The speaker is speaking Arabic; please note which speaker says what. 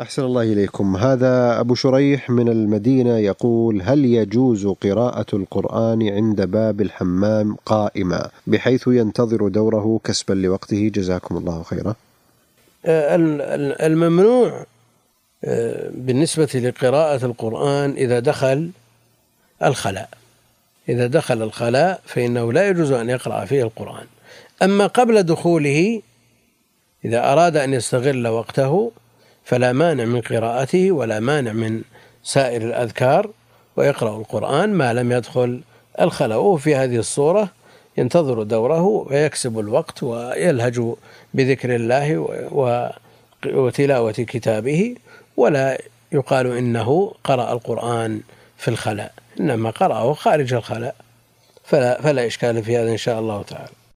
Speaker 1: أحسن الله إليكم. هذا أبو شريح من المدينة يقول هل يجوز قراءة القرآن عند باب الحمام قائما بحيث ينتظر دوره كسبا لوقته؟ جزاكم الله خيرا.
Speaker 2: آه، الممنوع آه، بالنسبة لقراءة القرآن إذا دخل الخلاء. إذا دخل الخلاء فإنه لا يجوز أن يقرأ فيه القرآن. أما قبل دخوله إذا أراد أن يستغل وقته فلا مانع من قراءته ولا مانع من سائر الأذكار ويقرأ القرآن ما لم يدخل الخلاء. في هذه الصورة ينتظر دوره ويكسب الوقت ويلهج بذكر الله وتلاوة كتابه ولا يقال إنه قرأ القرآن في الخلاء إنما قرأه خارج الخلاء. فلا, فلا إشكال في هذا إن شاء الله تعالى.